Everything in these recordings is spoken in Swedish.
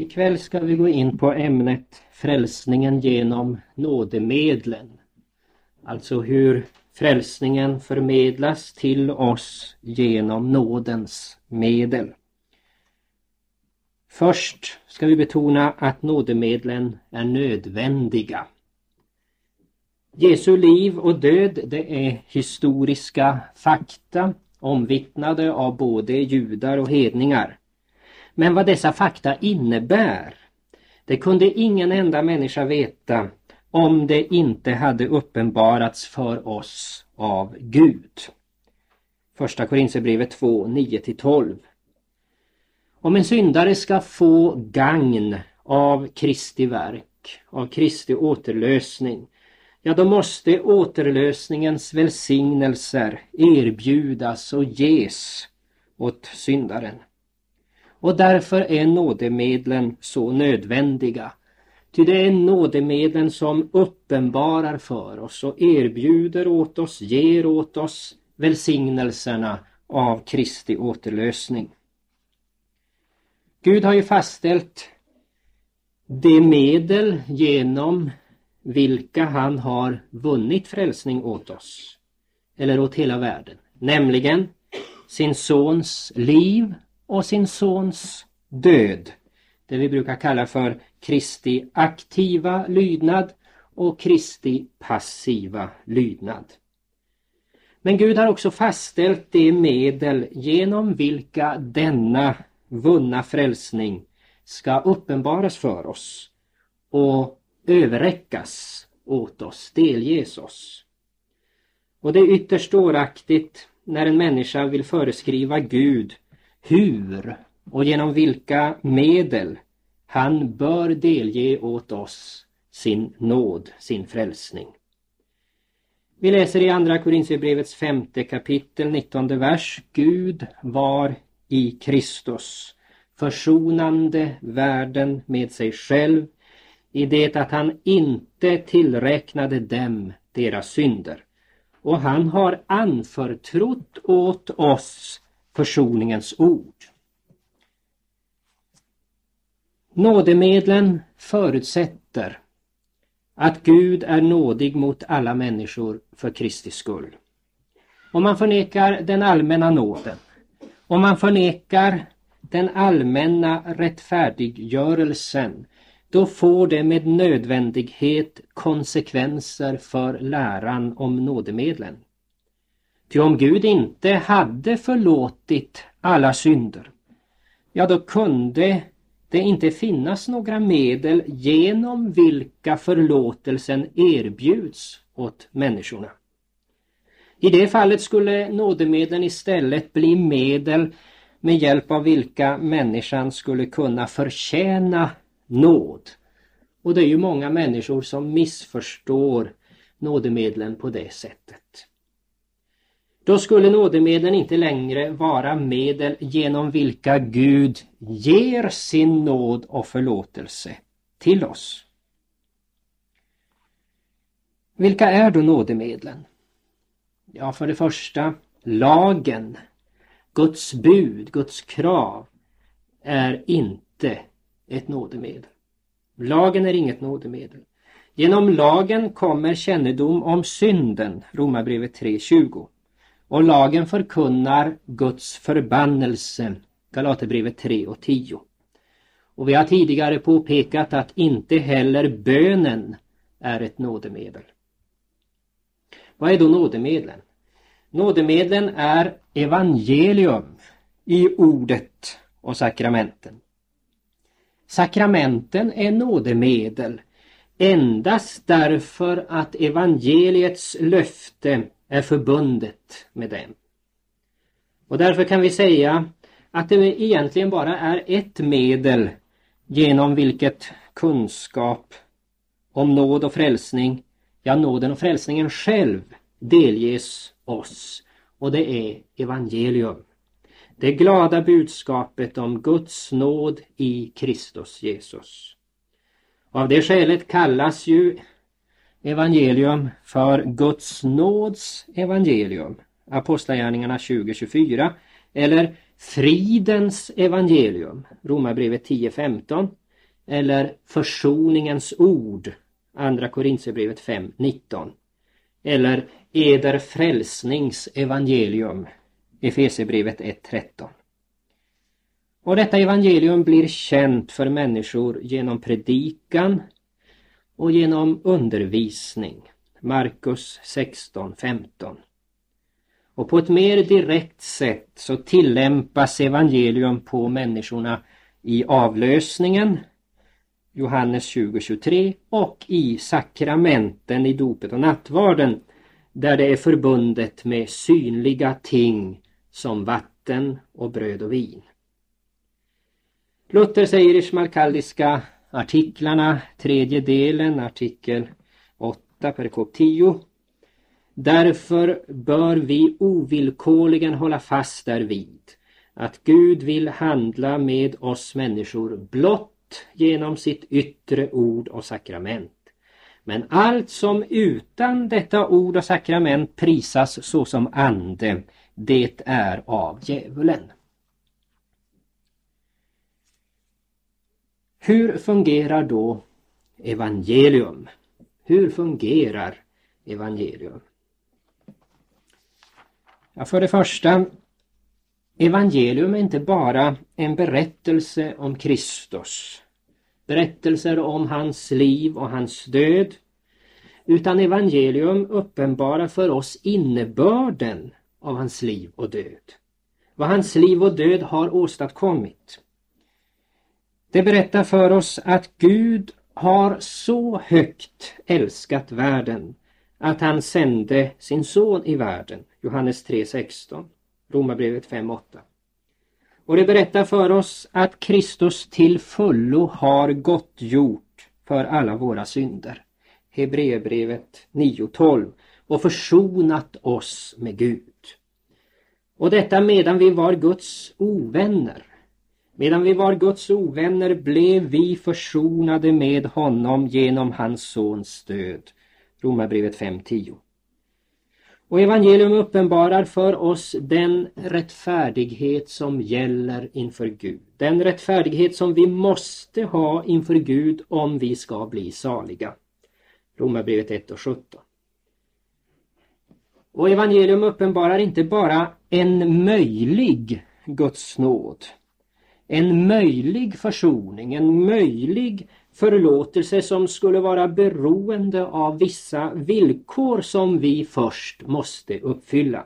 Ikväll ska vi gå in på ämnet frälsningen genom nådemedlen. Alltså hur frälsningen förmedlas till oss genom nådens medel. Först ska vi betona att nådemedlen är nödvändiga. Jesu liv och död det är historiska fakta omvittnade av både judar och hedningar. Men vad dessa fakta innebär, det kunde ingen enda människa veta om det inte hade uppenbarats för oss av Gud. Första Korinthierbrevet 2, 9-12. Om en syndare ska få gagn av Kristi verk, av Kristi återlösning, ja då måste återlösningens välsignelser erbjudas och ges åt syndaren. Och därför är nådemedlen så nödvändiga. Ty det är nådemedlen som uppenbarar för oss och erbjuder åt oss, ger åt oss välsignelserna av Kristi återlösning. Gud har ju fastställt de medel genom vilka han har vunnit frälsning åt oss, eller åt hela världen, nämligen sin sons liv och sin sons död. Det vi brukar kalla för Kristi aktiva lydnad och Kristi passiva lydnad. Men Gud har också fastställt de medel genom vilka denna vunna frälsning ska uppenbaras för oss och överräckas åt oss, delges oss. Och det är ytterst dåraktigt när en människa vill föreskriva Gud hur och genom vilka medel han bör delge åt oss sin nåd, sin frälsning. Vi läser i Andra Korintierbrevets femte kapitel, 19 vers. Gud var i Kristus, försonande världen med sig själv i det att han inte tillräknade dem deras synder. Och han har anförtrott åt oss försoningens ord. Nådemedlen förutsätter att Gud är nådig mot alla människor för Kristi skull. Om man förnekar den allmänna nåden, om man förnekar den allmänna rättfärdiggörelsen, då får det med nödvändighet konsekvenser för läran om nådemedlen. Ty om Gud inte hade förlåtit alla synder, ja då kunde det inte finnas några medel genom vilka förlåtelsen erbjuds åt människorna. I det fallet skulle nådemedlen istället bli medel med hjälp av vilka människan skulle kunna förtjäna nåd. Och det är ju många människor som missförstår nådemedlen på det sättet. Då skulle nådemedlen inte längre vara medel genom vilka Gud ger sin nåd och förlåtelse till oss. Vilka är då nådemedlen? Ja, för det första lagen, Guds bud, Guds krav är inte ett nådemedel. Lagen är inget nådemedel. Genom lagen kommer kännedom om synden, Romarbrevet 3.20. Och lagen förkunnar Guds förbannelse, Galaterbrevet 3 och 10. Och vi har tidigare påpekat att inte heller bönen är ett nådemedel. Vad är då nådemedlen? Nådemedlen är evangelium i ordet och sakramenten. Sakramenten är nådemedel endast därför att evangeliets löfte är förbundet med dem. Och därför kan vi säga att det egentligen bara är ett medel genom vilket kunskap om nåd och frälsning, ja nåden och frälsningen själv delges oss och det är evangelium. Det glada budskapet om Guds nåd i Kristus Jesus. Av det skälet kallas ju evangelium för Guds nåds evangelium, Apostlagärningarna 2024, eller fridens evangelium, Romarbrevet 10.15, eller försoningens ord, Andra Korintierbrevet 5.19. Eller eder frälsnings evangelium, Efesierbrevet 1.13. Och detta evangelium blir känt för människor genom predikan och genom undervisning. Markus 16.15. Och på ett mer direkt sätt så tillämpas evangelium på människorna i avlösningen, Johannes 20.23 och i sakramenten i dopet och nattvarden där det är förbundet med synliga ting som vatten och bröd och vin. Luther säger i schmalkaldiska artiklarna, tredje delen, artikel 8, perikop 10. Därför bör vi ovillkorligen hålla fast därvid att Gud vill handla med oss människor blott genom sitt yttre ord och sakrament. Men allt som utan detta ord och sakrament prisas såsom ande, det är av djävulen. Hur fungerar då evangelium? Hur fungerar evangelium? Ja, för det första, evangelium är inte bara en berättelse om Kristus. Berättelser om hans liv och hans död. Utan evangelium uppenbarar för oss innebörden av hans liv och död. Vad hans liv och död har åstadkommit. Det berättar för oss att Gud har så högt älskat världen att han sände sin son i världen. Johannes 3.16, Romarbrevet 5.8. Och det berättar för oss att Kristus till fullo har gottgjort för alla våra synder. Hebreerbrevet 9.12 och försonat oss med Gud. Och detta medan vi var Guds ovänner. Medan vi var Guds ovänner blev vi försonade med honom genom hans sons död. Romarbrevet 5.10. Och evangelium uppenbarar för oss den rättfärdighet som gäller inför Gud. Den rättfärdighet som vi måste ha inför Gud om vi ska bli saliga. Romarbrevet 1 och 17. Och evangelium uppenbarar inte bara en möjlig Guds nåd en möjlig försoning, en möjlig förlåtelse som skulle vara beroende av vissa villkor som vi först måste uppfylla.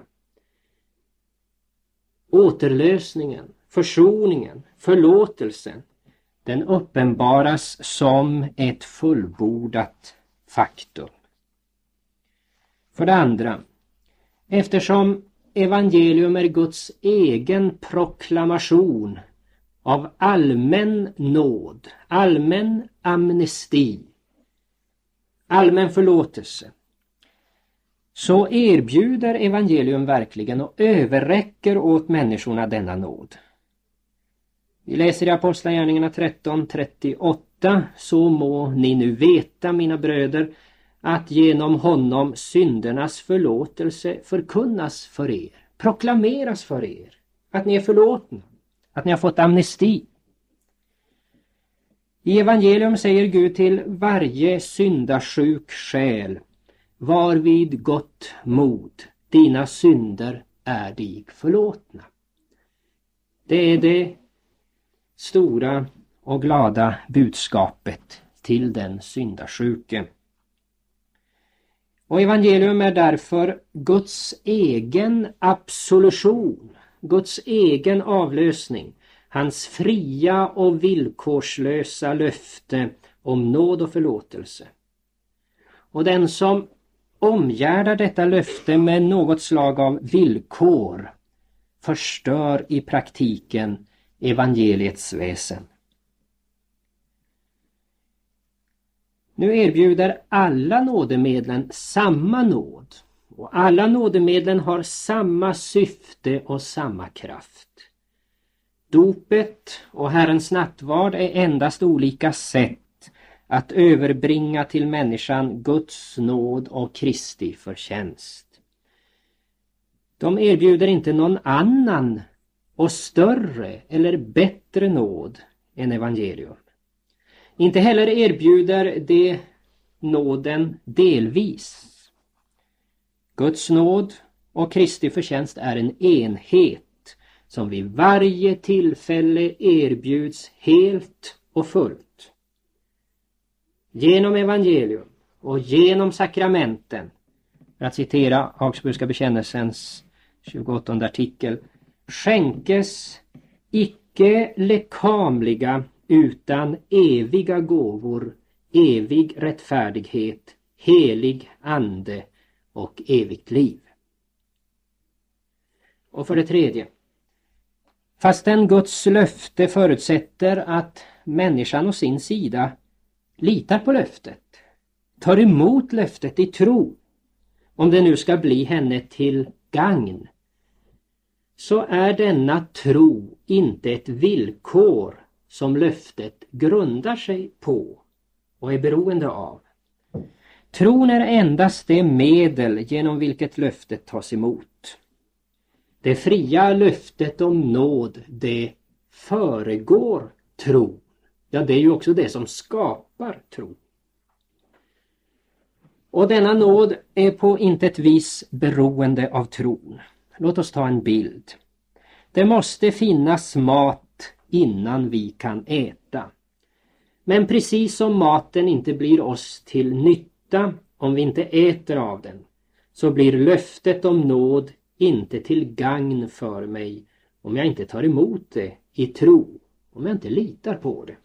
Återlösningen, försoningen, förlåtelsen, den uppenbaras som ett fullbordat faktum. För det andra, eftersom evangelium är Guds egen proklamation av allmän nåd, allmän amnesti, allmän förlåtelse så erbjuder evangelium verkligen och överräcker åt människorna denna nåd. Vi läser i Apostlagärningarna 13.38 Så må ni nu veta, mina bröder, att genom honom syndernas förlåtelse förkunnas för er, proklameras för er, att ni är förlåtna. Att ni har fått amnesti. I evangelium säger Gud till varje syndasjuk själ Var vid gott mod, dina synder är dig förlåtna. Det är det stora och glada budskapet till den syndasjuke. Och evangelium är därför Guds egen absolution Guds egen avlösning, hans fria och villkorslösa löfte om nåd och förlåtelse. Och den som omgärdar detta löfte med något slag av villkor förstör i praktiken evangeliets väsen. Nu erbjuder alla nådemedlen samma nåd och alla nådemedlen har samma syfte och samma kraft. Dopet och Herrens nattvard är endast olika sätt att överbringa till människan Guds nåd och Kristi förtjänst. De erbjuder inte någon annan och större eller bättre nåd än evangelium. Inte heller erbjuder det nåden delvis. Guds nåd och Kristi förtjänst är en enhet som vid varje tillfälle erbjuds helt och fullt. Genom evangelium och genom sakramenten, för att citera Augsburgska bekännelsens 28 artikel, skänkes icke lekamliga utan eviga gåvor, evig rättfärdighet, helig ande och evigt liv. Och för det tredje. Fastän Guds löfte förutsätter att människan å sin sida litar på löftet, tar emot löftet i tro, om det nu ska bli henne till gagn, så är denna tro inte ett villkor som löftet grundar sig på och är beroende av. Tron är endast det medel genom vilket löftet tas emot. Det fria löftet om nåd, det föregår tron. Ja, det är ju också det som skapar tro. Och denna nåd är på intet vis beroende av tron. Låt oss ta en bild. Det måste finnas mat innan vi kan äta. Men precis som maten inte blir oss till nytta om vi inte äter av den, så blir löftet om nåd inte till gagn för mig om jag inte tar emot det i tro, om jag inte litar på det.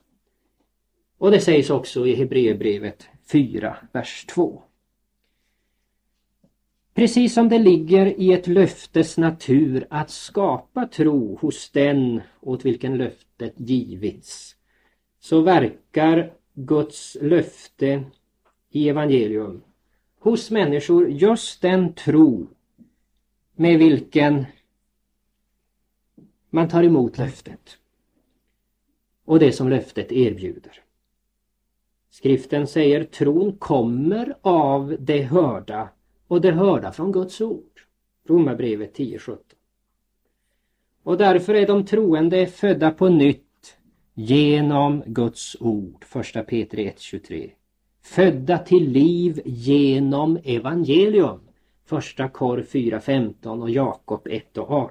Och det sägs också i Hebreerbrevet 4, vers 2. Precis som det ligger i ett löftes natur att skapa tro hos den åt vilken löftet givits, så verkar Guds löfte i evangelium hos människor just den tro med vilken man tar emot löftet och det som löftet erbjuder. Skriften säger tron kommer av det hörda och det hörda från Guds ord. Romarbrevet 10.17. Och därför är de troende födda på nytt genom Guds ord. 1 Petri 1.23. Födda till liv genom evangelium. Första Kor 4.15 och Jakob 1.18.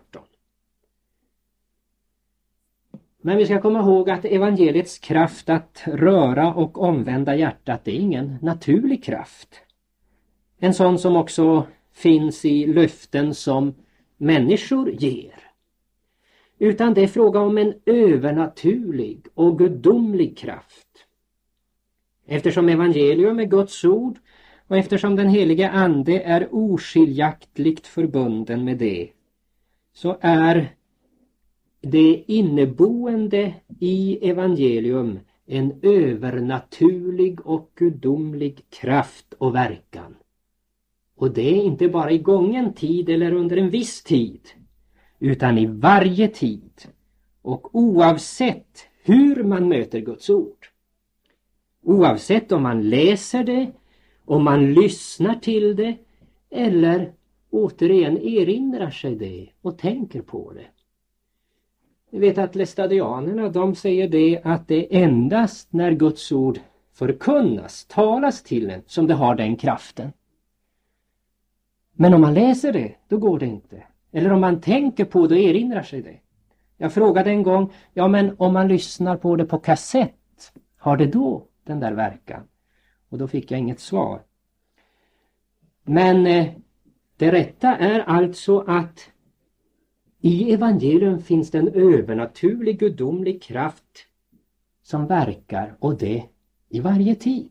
Men vi ska komma ihåg att evangeliets kraft att röra och omvända hjärtat, det är ingen naturlig kraft. En sån som också finns i löften som människor ger. Utan det är fråga om en övernaturlig och gudomlig kraft. Eftersom evangelium är Guds ord och eftersom den heliga ande är oskiljaktligt förbunden med det så är det inneboende i evangelium en övernaturlig och gudomlig kraft och verkan. Och det är inte bara i gången tid eller under en viss tid utan i varje tid och oavsett hur man möter Guds ord. Oavsett om man läser det, om man lyssnar till det eller återigen erinrar sig det och tänker på det. Vi vet att lestadianerna de säger det att det är endast när Guds ord förkunnas, talas till en, som det har den kraften. Men om man läser det, då går det inte. Eller om man tänker på det och erinrar sig det. Jag frågade en gång, ja men om man lyssnar på det på kassett, har det då den där verkan? Och då fick jag inget svar. Men eh, det rätta är alltså att i evangelium finns det en övernaturlig gudomlig kraft som verkar och det i varje tid.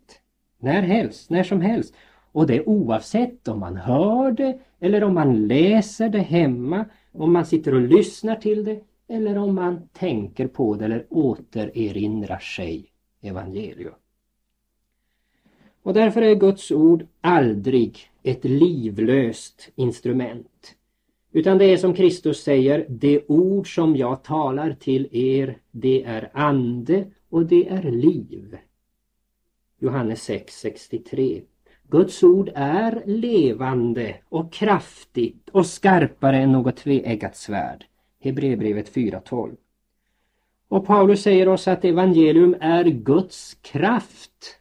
När helst, när som helst. Och det oavsett om man hör det eller om man läser det hemma, om man sitter och lyssnar till det eller om man tänker på det eller återerinrar sig evangelium. Och därför är Guds ord aldrig ett livlöst instrument. Utan det är som Kristus säger, det ord som jag talar till er, det är ande och det är liv. Johannes 6.63 Guds ord är levande och kraftigt och skarpare än något tveeggat svärd. Hebreerbrevet 4.12. Och Paulus säger oss att evangelium är Guds kraft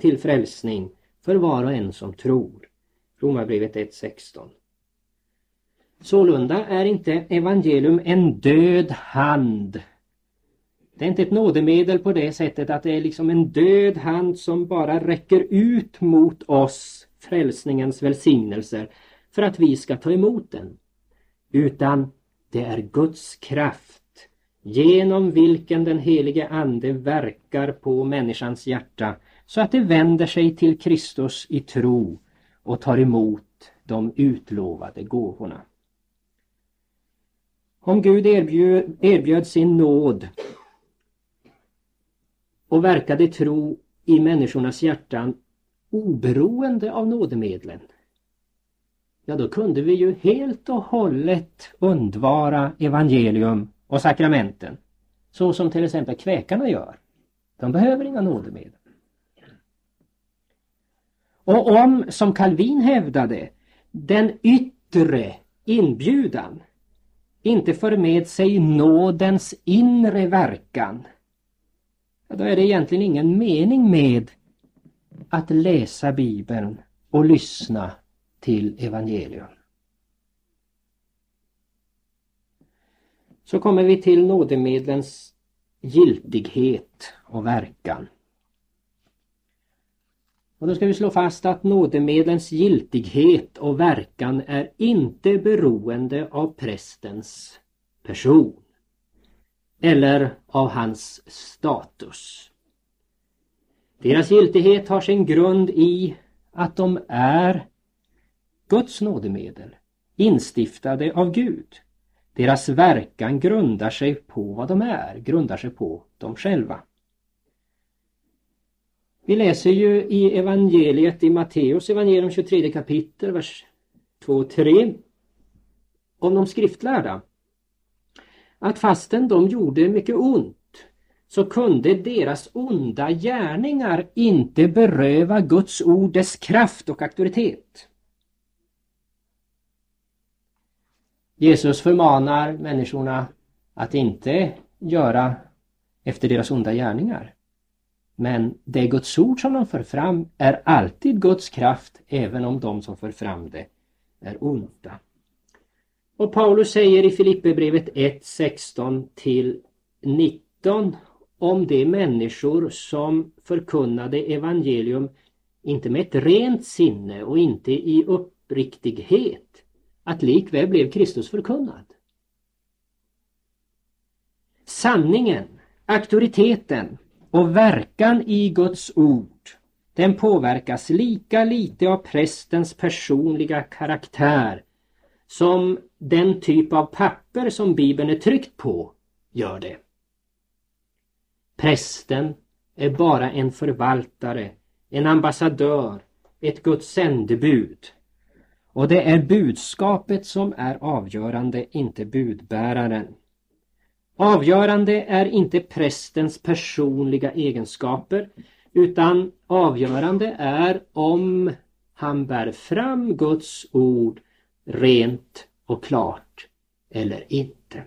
till frälsning för var och en som tror. Romarbrevet 1.16. Sålunda är inte evangelium en död hand. Det är inte ett nådemedel på det sättet att det är liksom en död hand som bara räcker ut mot oss frälsningens välsignelser för att vi ska ta emot den. Utan det är Guds kraft genom vilken den helige Ande verkar på människans hjärta så att det vänder sig till Kristus i tro och tar emot de utlovade gåvorna. Om Gud erbjöd, erbjöd sin nåd och verkade tro i människornas hjärtan oberoende av nådemedlen ja då kunde vi ju helt och hållet undvara evangelium och sakramenten. Så som till exempel kväkarna gör. De behöver inga nådemedel. Och om, som Calvin hävdade, den yttre inbjudan inte för med sig nådens inre verkan, då är det egentligen ingen mening med att läsa Bibeln och lyssna till evangelium. Så kommer vi till nådemedlens giltighet och verkan. Och då ska vi slå fast att nådemedlens giltighet och verkan är inte beroende av prästens person eller av hans status. Deras giltighet har sin grund i att de är Guds nådemedel, instiftade av Gud. Deras verkan grundar sig på vad de är, grundar sig på dem själva. Vi läser ju i evangeliet i Matteus evangelium 23 kapitel, vers 2 och 3 om de skriftlärda. Att fastän de gjorde mycket ont så kunde deras onda gärningar inte beröva Guds ord dess kraft och auktoritet. Jesus förmanar människorna att inte göra efter deras onda gärningar. Men det Guds ord som de för fram är alltid Guds kraft även om de som för fram det är onda. Och Paulus säger i Filipperbrevet 1, 16 till 19 om de människor som förkunnade evangelium inte med ett rent sinne och inte i uppriktighet att likväl blev Kristus förkunnad. Sanningen, auktoriteten och verkan i Guds ord den påverkas lika lite av prästens personliga karaktär som den typ av papper som Bibeln är tryckt på gör det. Prästen är bara en förvaltare, en ambassadör, ett Guds sändebud och det är budskapet som är avgörande, inte budbäraren. Avgörande är inte prästens personliga egenskaper utan avgörande är om han bär fram Guds ord rent och klart eller inte.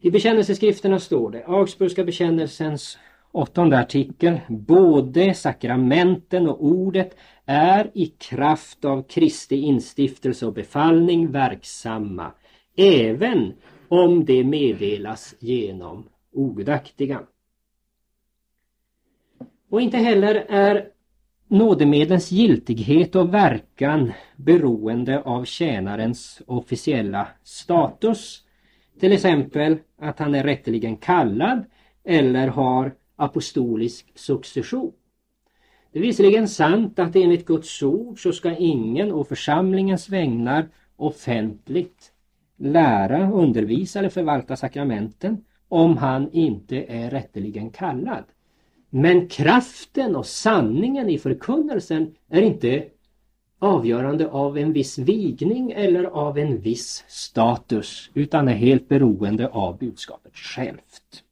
I bekännelseskrifterna står det, Augsburgska bekännelsens åttonde artikel, både sakramenten och ordet är i kraft av Kristi instiftelse och befallning verksamma, även om det meddelas genom ogudaktiga. Och inte heller är nådemedlens giltighet och verkan beroende av tjänarens officiella status. Till exempel att han är rätteligen kallad eller har apostolisk succession. Det är visserligen sant att enligt Guds ord så ska ingen å församlingens vägnar offentligt lära, undervisa eller förvalta sakramenten om han inte är rätteligen kallad. Men kraften och sanningen i förkunnelsen är inte avgörande av en viss vigning eller av en viss status utan är helt beroende av budskapet självt.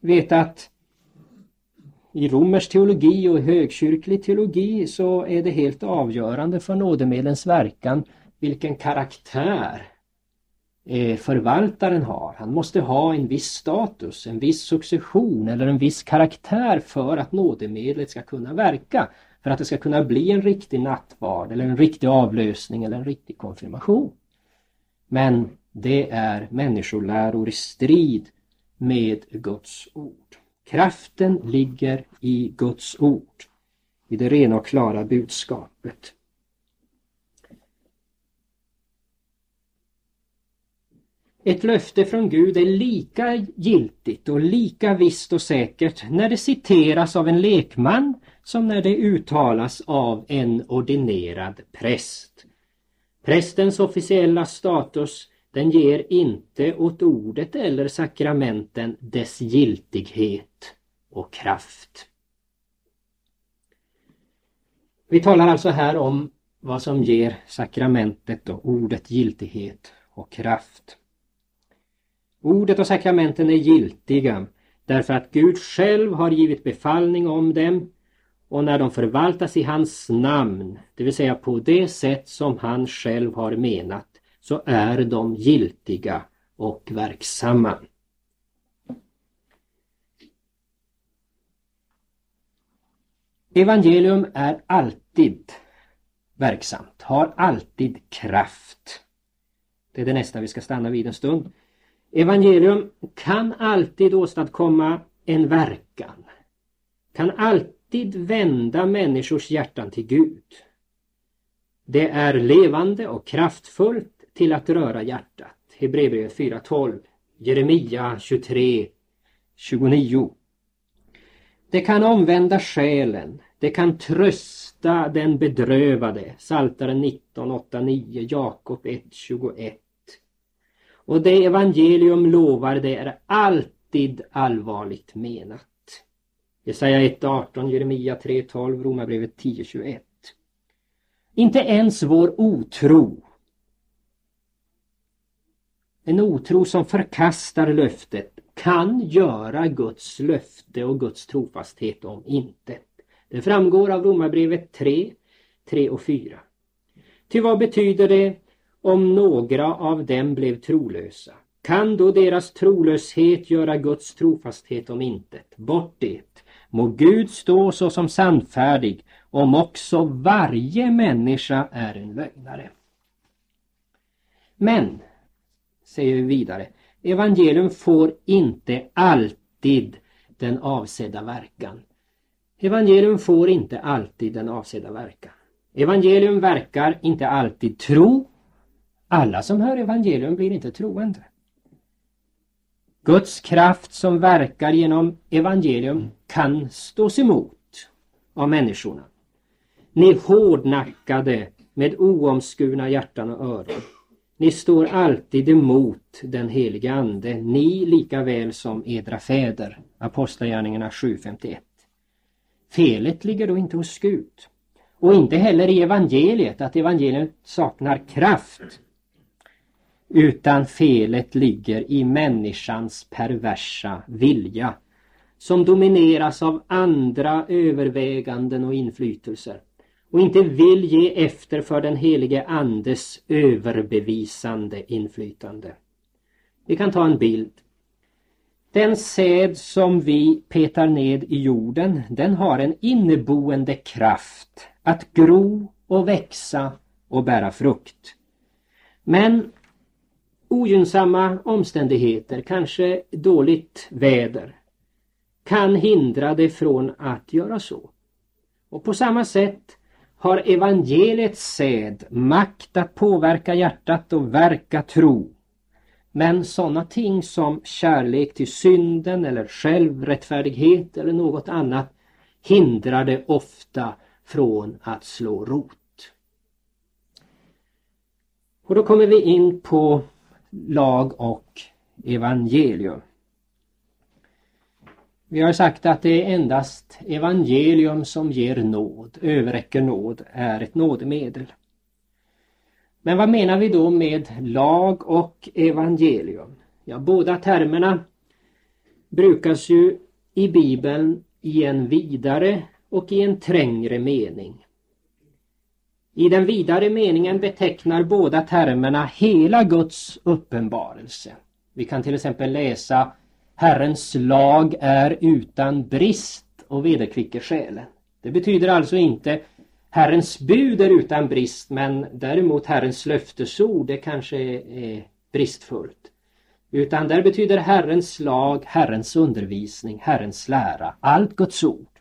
Vet att i romersk teologi och högkyrklig teologi så är det helt avgörande för nådemedlens verkan vilken karaktär Eh, förvaltaren har. Han måste ha en viss status, en viss succession eller en viss karaktär för att nådemedlet ska kunna verka. För att det ska kunna bli en riktig nattvard eller en riktig avlösning eller en riktig konfirmation. Men det är människoläror i strid med Guds ord. Kraften ligger i Guds ord, i det rena och klara budskapet. Ett löfte från Gud är lika giltigt och lika visst och säkert när det citeras av en lekman som när det uttalas av en ordinerad präst. Prästens officiella status den ger inte åt ordet eller sakramenten dess giltighet och kraft. Vi talar alltså här om vad som ger sakramentet och ordet giltighet och kraft. Ordet och sakramenten är giltiga därför att Gud själv har givit befallning om dem och när de förvaltas i hans namn, det vill säga på det sätt som han själv har menat, så är de giltiga och verksamma. Evangelium är alltid verksamt, har alltid kraft. Det är det nästa vi ska stanna vid en stund. Evangelium kan alltid åstadkomma en verkan. Kan alltid vända människors hjärtan till Gud. Det är levande och kraftfullt till att röra hjärtat. Hebreerbrevet 4.12 Jeremia 23 29 Det kan omvända själen. Det kan trösta den bedrövade. Saltaren 19, 8, 9, Jakob 1, 21. Och det evangelium lovar det är alltid allvarligt menat. Jesaja 1.18, Jeremia 3.12, Romarbrevet 10.21. Inte ens vår otro, en otro som förkastar löftet, kan göra Guds löfte och Guds trofasthet om intet. Det framgår av Romarbrevet 3, 3 och 4. Ty vad betyder det om några av dem blev trolösa? Kan då deras trolöshet göra Guds trofasthet om intet? Bort det! Må Gud stå såsom sannfärdig om också varje människa är en lögnare. Men, säger vi vidare, evangelium får inte alltid den avsedda verkan. Evangelium får inte alltid den avsedda verkan. Evangelium verkar inte alltid tro. Alla som hör evangelium blir inte troende. Guds kraft som verkar genom evangelium kan stås emot av människorna. Ni hårdnackade med oomskurna hjärtan och öron. Ni står alltid emot den helige Ande, ni lika väl som edra fäder. Apostlagärningarna 7.51. Felet ligger då inte hos Gud. Och inte heller i evangeliet, att evangeliet saknar kraft. Utan felet ligger i människans perversa vilja som domineras av andra överväganden och inflytelser och inte vill ge efter för den helige Andes överbevisande inflytande. Vi kan ta en bild. Den säd som vi petar ned i jorden, den har en inneboende kraft att gro och växa och bära frukt. Men ogynnsamma omständigheter, kanske dåligt väder, kan hindra det från att göra så. Och på samma sätt har evangeliets säd makt att påverka hjärtat och verka tro. Men sådana ting som kärlek till synden eller självrättfärdighet eller något annat hindrar det ofta från att slå rot. Och då kommer vi in på lag och evangelium. Vi har sagt att det är endast evangelium som ger nåd, överräcker nåd, är ett nådemedel. Men vad menar vi då med lag och evangelium? Ja, båda termerna brukas ju i Bibeln i en vidare och i en trängre mening. I den vidare meningen betecknar båda termerna hela Guds uppenbarelse. Vi kan till exempel läsa Herrens lag är utan brist och vederkvicker själen. Det betyder alltså inte Herrens bud är utan brist men däremot Herrens löftesord det kanske är bristfullt. Utan där betyder Herrens lag, Herrens undervisning, Herrens lära, allt Guds ord.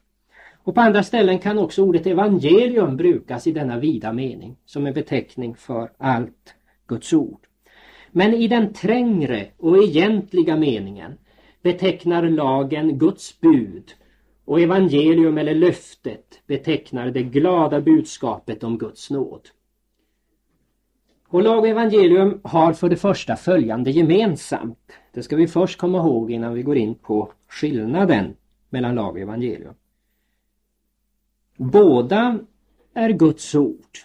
Och på andra ställen kan också ordet evangelium brukas i denna vida mening som en beteckning för allt Guds ord. Men i den trängre och egentliga meningen betecknar lagen Guds bud och evangelium eller löftet betecknar det glada budskapet om Guds nåd. Och lag och evangelium har för det första följande gemensamt. Det ska vi först komma ihåg innan vi går in på skillnaden mellan lag och evangelium. Båda är Guds ord.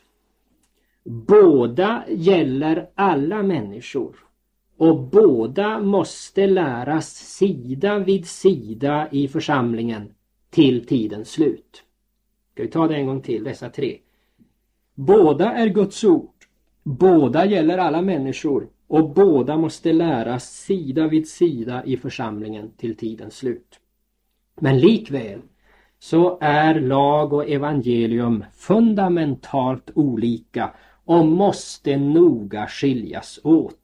Båda gäller alla människor och båda måste läras sida vid sida i församlingen till tidens slut. Ska vi ta det en gång till, dessa tre. Båda är Guds ord. Båda gäller alla människor och båda måste läras sida vid sida i församlingen till tidens slut. Men likväl så är lag och evangelium fundamentalt olika och måste noga skiljas åt.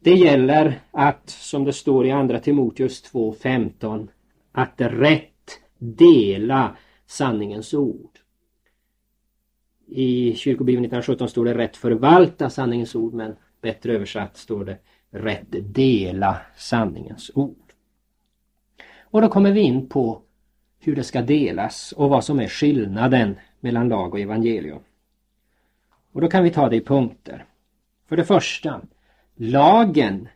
Det gäller att, som det står i andra Timoteus 2.15, att rätt dela sanningens ord. I kyrkobibeln 1917 står det rätt förvalta sanningens ord men bättre översatt står det rätt dela sanningens ord. Och då kommer vi in på hur det ska delas och vad som är skillnaden mellan lag och evangelium. Och då kan vi ta det i punkter. För det första, lagen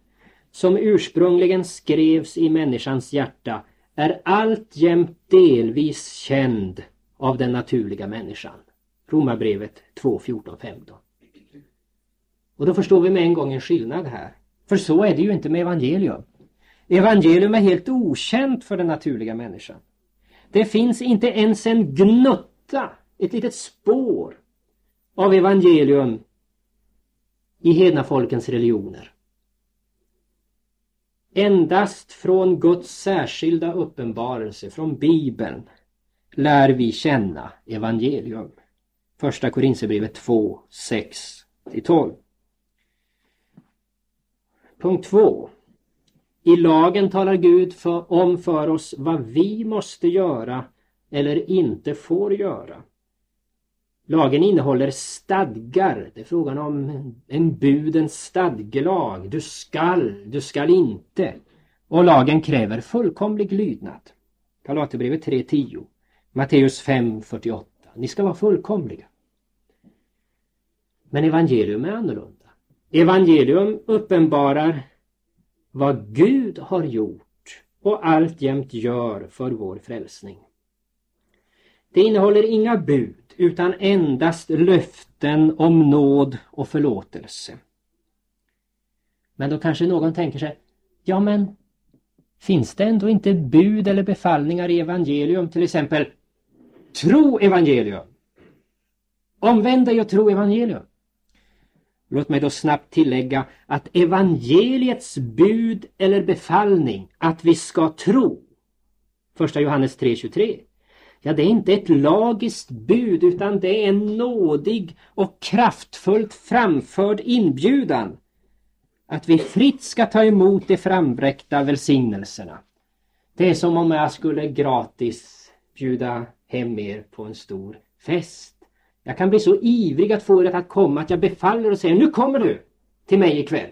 som ursprungligen skrevs i människans hjärta är alltjämt delvis känd av den naturliga människan. Romarbrevet 2, 14, 15. Och då förstår vi med en gång en skillnad här. För så är det ju inte med evangelium. Evangelium är helt okänt för den naturliga människan. Det finns inte ens en gnutta, ett litet spår av evangelium i hedna folkens religioner. Endast från Guds särskilda uppenbarelse, från Bibeln, lär vi känna evangelium. Första Korinthierbrevet 2, 6-12. Punkt 2. I lagen talar Gud för, om för oss vad vi måste göra eller inte får göra. Lagen innehåller stadgar. Det är frågan om en budens stadgelag. Du skall, du skall inte. Och lagen kräver fullkomlig lydnad. Galaterbrevet 3.10. Matteus 5.48. Ni ska vara fullkomliga. Men evangelium är annorlunda. Evangelium uppenbarar vad Gud har gjort och alltjämt gör för vår frälsning. Det innehåller inga bud utan endast löften om nåd och förlåtelse. Men då kanske någon tänker sig, ja men finns det ändå inte bud eller befallningar i evangelium, till exempel tro evangelium. Omvänd dig och tro evangelium. Låt mig då snabbt tillägga att evangeliets bud eller befallning att vi ska tro, första Johannes 3.23, ja det är inte ett lagiskt bud utan det är en nådig och kraftfullt framförd inbjudan att vi fritt ska ta emot de frambräckta välsignelserna. Det är som om jag skulle gratis bjuda hem er på en stor fest. Jag kan bli så ivrig att få er att komma att jag befaller och säger nu kommer du till mig ikväll.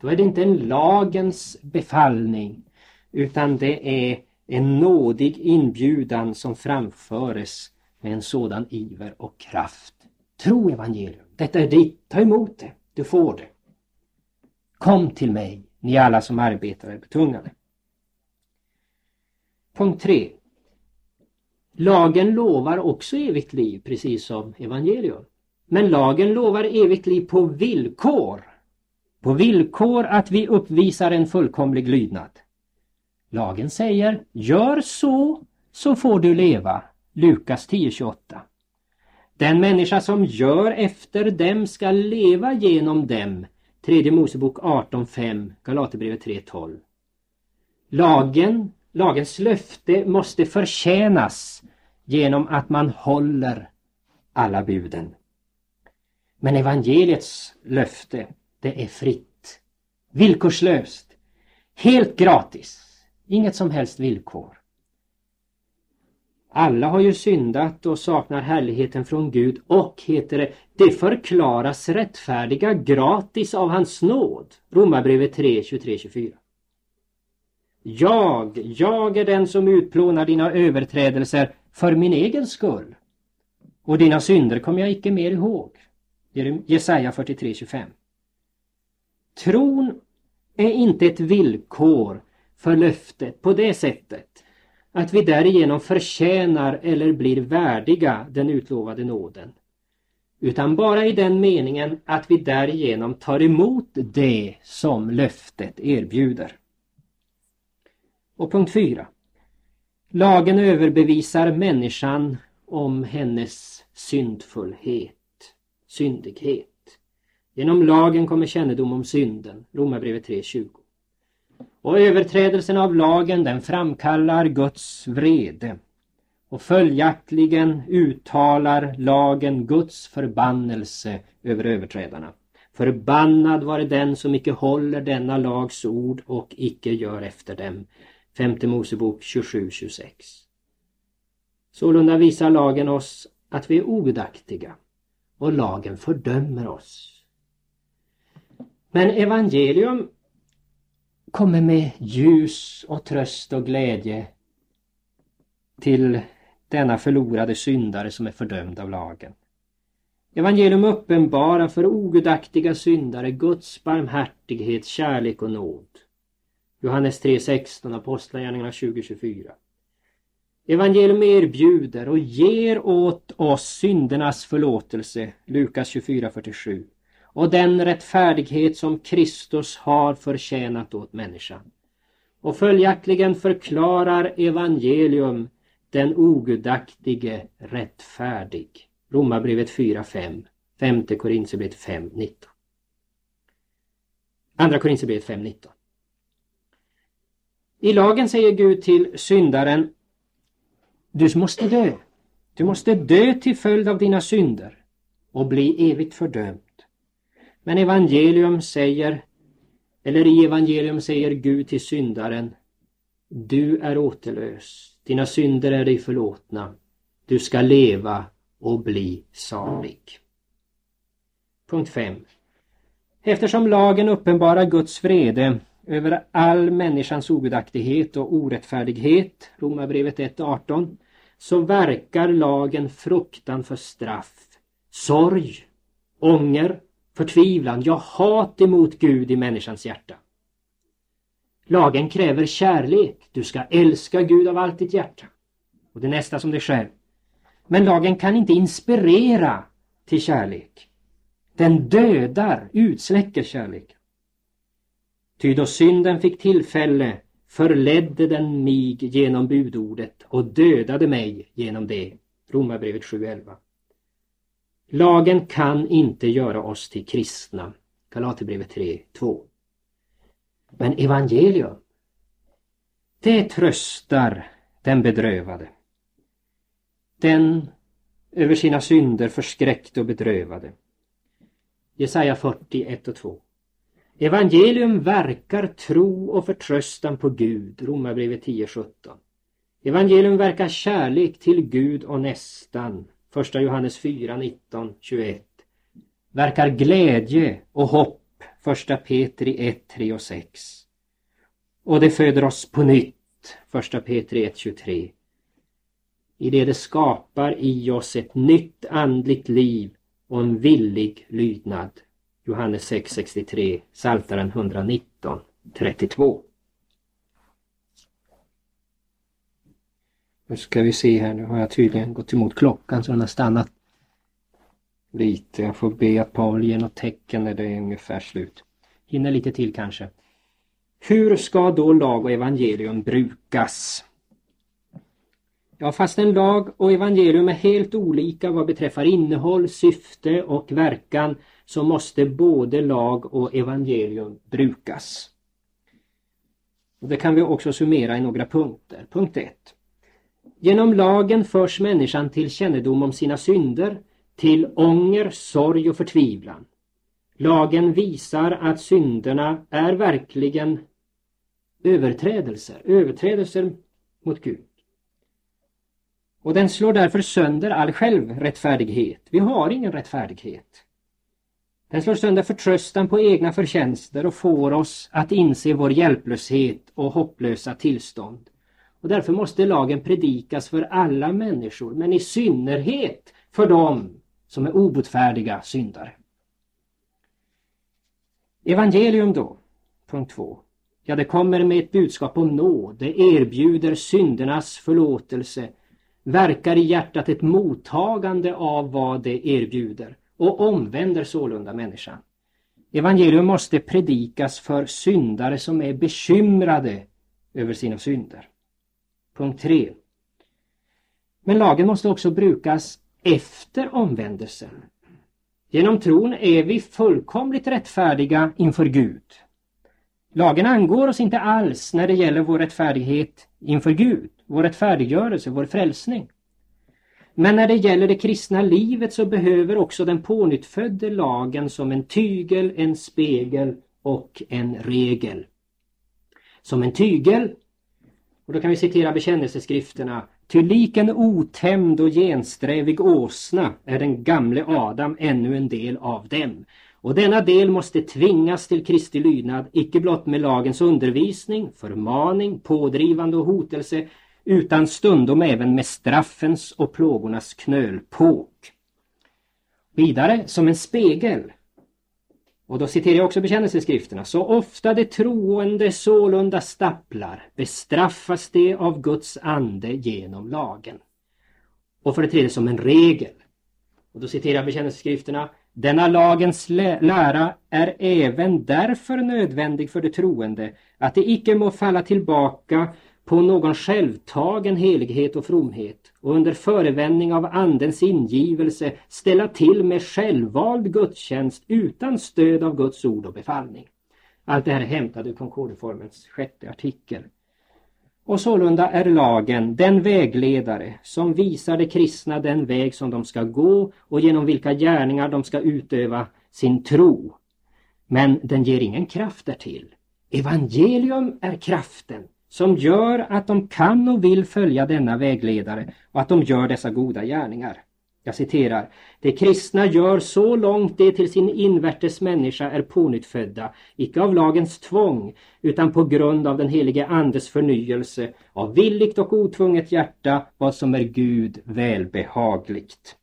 Då är det inte en lagens befallning utan det är en nådig inbjudan som framföres med en sådan iver och kraft. Tro evangelium, detta är ditt, ta emot det, du får det. Kom till mig, ni alla som arbetar är betungade. Punkt 3. Lagen lovar också evigt liv, precis som evangelium. Men lagen lovar evigt liv på villkor. På villkor att vi uppvisar en fullkomlig lydnad. Lagen säger, gör så, så får du leva. Lukas 10.28. Den människa som gör efter dem ska leva genom dem. Tredje Mosebok 18.5, Galaterbrevet 3.12. Lagen, lagens löfte måste förtjänas genom att man håller alla buden. Men evangeliets löfte, det är fritt, villkorslöst, helt gratis, inget som helst villkor. Alla har ju syndat och saknar härligheten från Gud och, heter det, det förklaras rättfärdiga gratis av hans nåd. Romarbrevet 3, 23, 24. Jag, jag är den som utplånar dina överträdelser för min egen skull. Och dina synder kommer jag icke mer ihåg. Jesaja 43.25. Tron är inte ett villkor för löftet på det sättet att vi därigenom förtjänar eller blir värdiga den utlovade nåden. Utan bara i den meningen att vi därigenom tar emot det som löftet erbjuder. Och punkt 4. Lagen överbevisar människan om hennes syndfullhet, syndighet. Genom lagen kommer kännedom om synden, Romarbrevet 3.20. Och överträdelsen av lagen den framkallar Guds vrede. Och följaktligen uttalar lagen Guds förbannelse över överträdarna. Förbannad vare den som icke håller denna lags ord och icke gör efter dem. Femte Mosebok 27-26. Sålunda visar lagen oss att vi är ogudaktiga och lagen fördömer oss. Men evangelium kommer med ljus och tröst och glädje till denna förlorade syndare som är fördömd av lagen. Evangelium uppenbarar för ogudaktiga syndare Guds barmhärtighet, kärlek och nåd. Johannes 3.16, Apostlagärningarna 20.24. Evangelium erbjuder och ger åt oss syndernas förlåtelse, Lukas 24.47 och den rättfärdighet som Kristus har förtjänat åt människan. Och följaktligen förklarar evangelium den ogudaktige rättfärdig. Romarbrevet 4.5, 5 Korinthierbrevet 5.19. Andra Korinthierbrevet 5.19. I lagen säger Gud till syndaren Du måste dö. Du måste dö till följd av dina synder och bli evigt fördömd. Men evangelium säger, eller i evangelium säger Gud till syndaren Du är återlös, dina synder är dig förlåtna. Du ska leva och bli salig. Punkt 5. Eftersom lagen uppenbarar Guds vrede över all människans ogudaktighet och orättfärdighet, Romarbrevet 1.18, så verkar lagen fruktan för straff, sorg, ånger, förtvivlan, ja hat emot Gud i människans hjärta. Lagen kräver kärlek. Du ska älska Gud av allt ditt hjärta och det nästa som dig själv. Men lagen kan inte inspirera till kärlek. Den dödar, utsläcker kärlek. Ty då synden fick tillfälle förledde den mig genom budordet och dödade mig genom det. Romarbrevet 7.11. Lagen kan inte göra oss till kristna. Galaterbrevet 3.2. Men evangelium, det tröstar den bedrövade. Den över sina synder förskräckte och bedrövade. Jesaja 40, 1 och 2. Evangelium verkar tro och förtröstan på Gud, Romarbrevet 10.17. Evangelium verkar kärlek till Gud och nästan, 1 Johannes 4, 19, 21. Verkar glädje och hopp. 1 Petri 1, 3 och 6. Och det föder oss på nytt. 1 Petri 1, 23. I det det skapar i oss ett nytt andligt liv och en villig lydnad. Johannes 6, 63, Psaltaren 119, 32. Nu ska vi se här, nu har jag tydligen gått emot klockan så den har stannat lite. Jag får be att Paul ger något tecken när det är ungefär slut. Hinner lite till kanske. Hur ska då lag och evangelium brukas? Ja, fast en lag och evangelium är helt olika vad beträffar innehåll, syfte och verkan så måste både lag och evangelium brukas. Och det kan vi också summera i några punkter. Punkt 1. Genom lagen förs människan till kännedom om sina synder, till ånger, sorg och förtvivlan. Lagen visar att synderna är verkligen överträdelser, överträdelser mot Gud. Och den slår därför sönder all självrättfärdighet. Vi har ingen rättfärdighet. Den slår sönder förtröstan på egna förtjänster och får oss att inse vår hjälplöshet och hopplösa tillstånd. Och därför måste lagen predikas för alla människor, men i synnerhet för dem som är obotfärdiga syndare. Evangelium då, punkt 2. Ja, det kommer med ett budskap om nåd. Det erbjuder syndernas förlåtelse, verkar i hjärtat ett mottagande av vad det erbjuder och omvänder sålunda människan. Evangelium måste predikas för syndare som är bekymrade över sina synder. Punkt 3. Men lagen måste också brukas efter omvändelsen. Genom tron är vi fullkomligt rättfärdiga inför Gud. Lagen angår oss inte alls när det gäller vår rättfärdighet inför Gud, vår rättfärdiggörelse, vår frälsning. Men när det gäller det kristna livet så behöver också den pånyttfödde lagen som en tygel, en spegel och en regel. Som en tygel, och då kan vi citera bekännelseskrifterna, Ty lik en otämjd och gensträvig åsna är den gamle Adam ännu en del av dem. Och denna del måste tvingas till Kristi lydnad, icke blott med lagens undervisning, förmaning, pådrivande och hotelse, utan stundom även med straffens och plågornas knölpåk. Vidare, som en spegel. Och då citerar jag också bekännelseskrifterna. Så ofta de troende sålunda stapplar bestraffas de av Guds ande genom lagen. Och för det tredje som en regel. Och då citerar jag bekännelseskrifterna. Denna lagens lära är även därför nödvändig för de troende att de icke må falla tillbaka på någon självtagen helighet och fromhet och under förevändning av andens ingivelse ställa till med självvald gudstjänst utan stöd av Guds ord och befallning. Allt det här är hämtat ur Concordieformens sjätte artikel. Och sålunda är lagen den vägledare som visar de kristna den väg som de ska gå och genom vilka gärningar de ska utöva sin tro. Men den ger ingen kraft därtill. Evangelium är kraften som gör att de kan och vill följa denna vägledare och att de gör dessa goda gärningar. Jag citerar. De kristna gör så långt det till sin invärtes människa är pånyttfödda, icke av lagens tvång, utan på grund av den helige Andes förnyelse, av villigt och otvunget hjärta, vad som är Gud välbehagligt.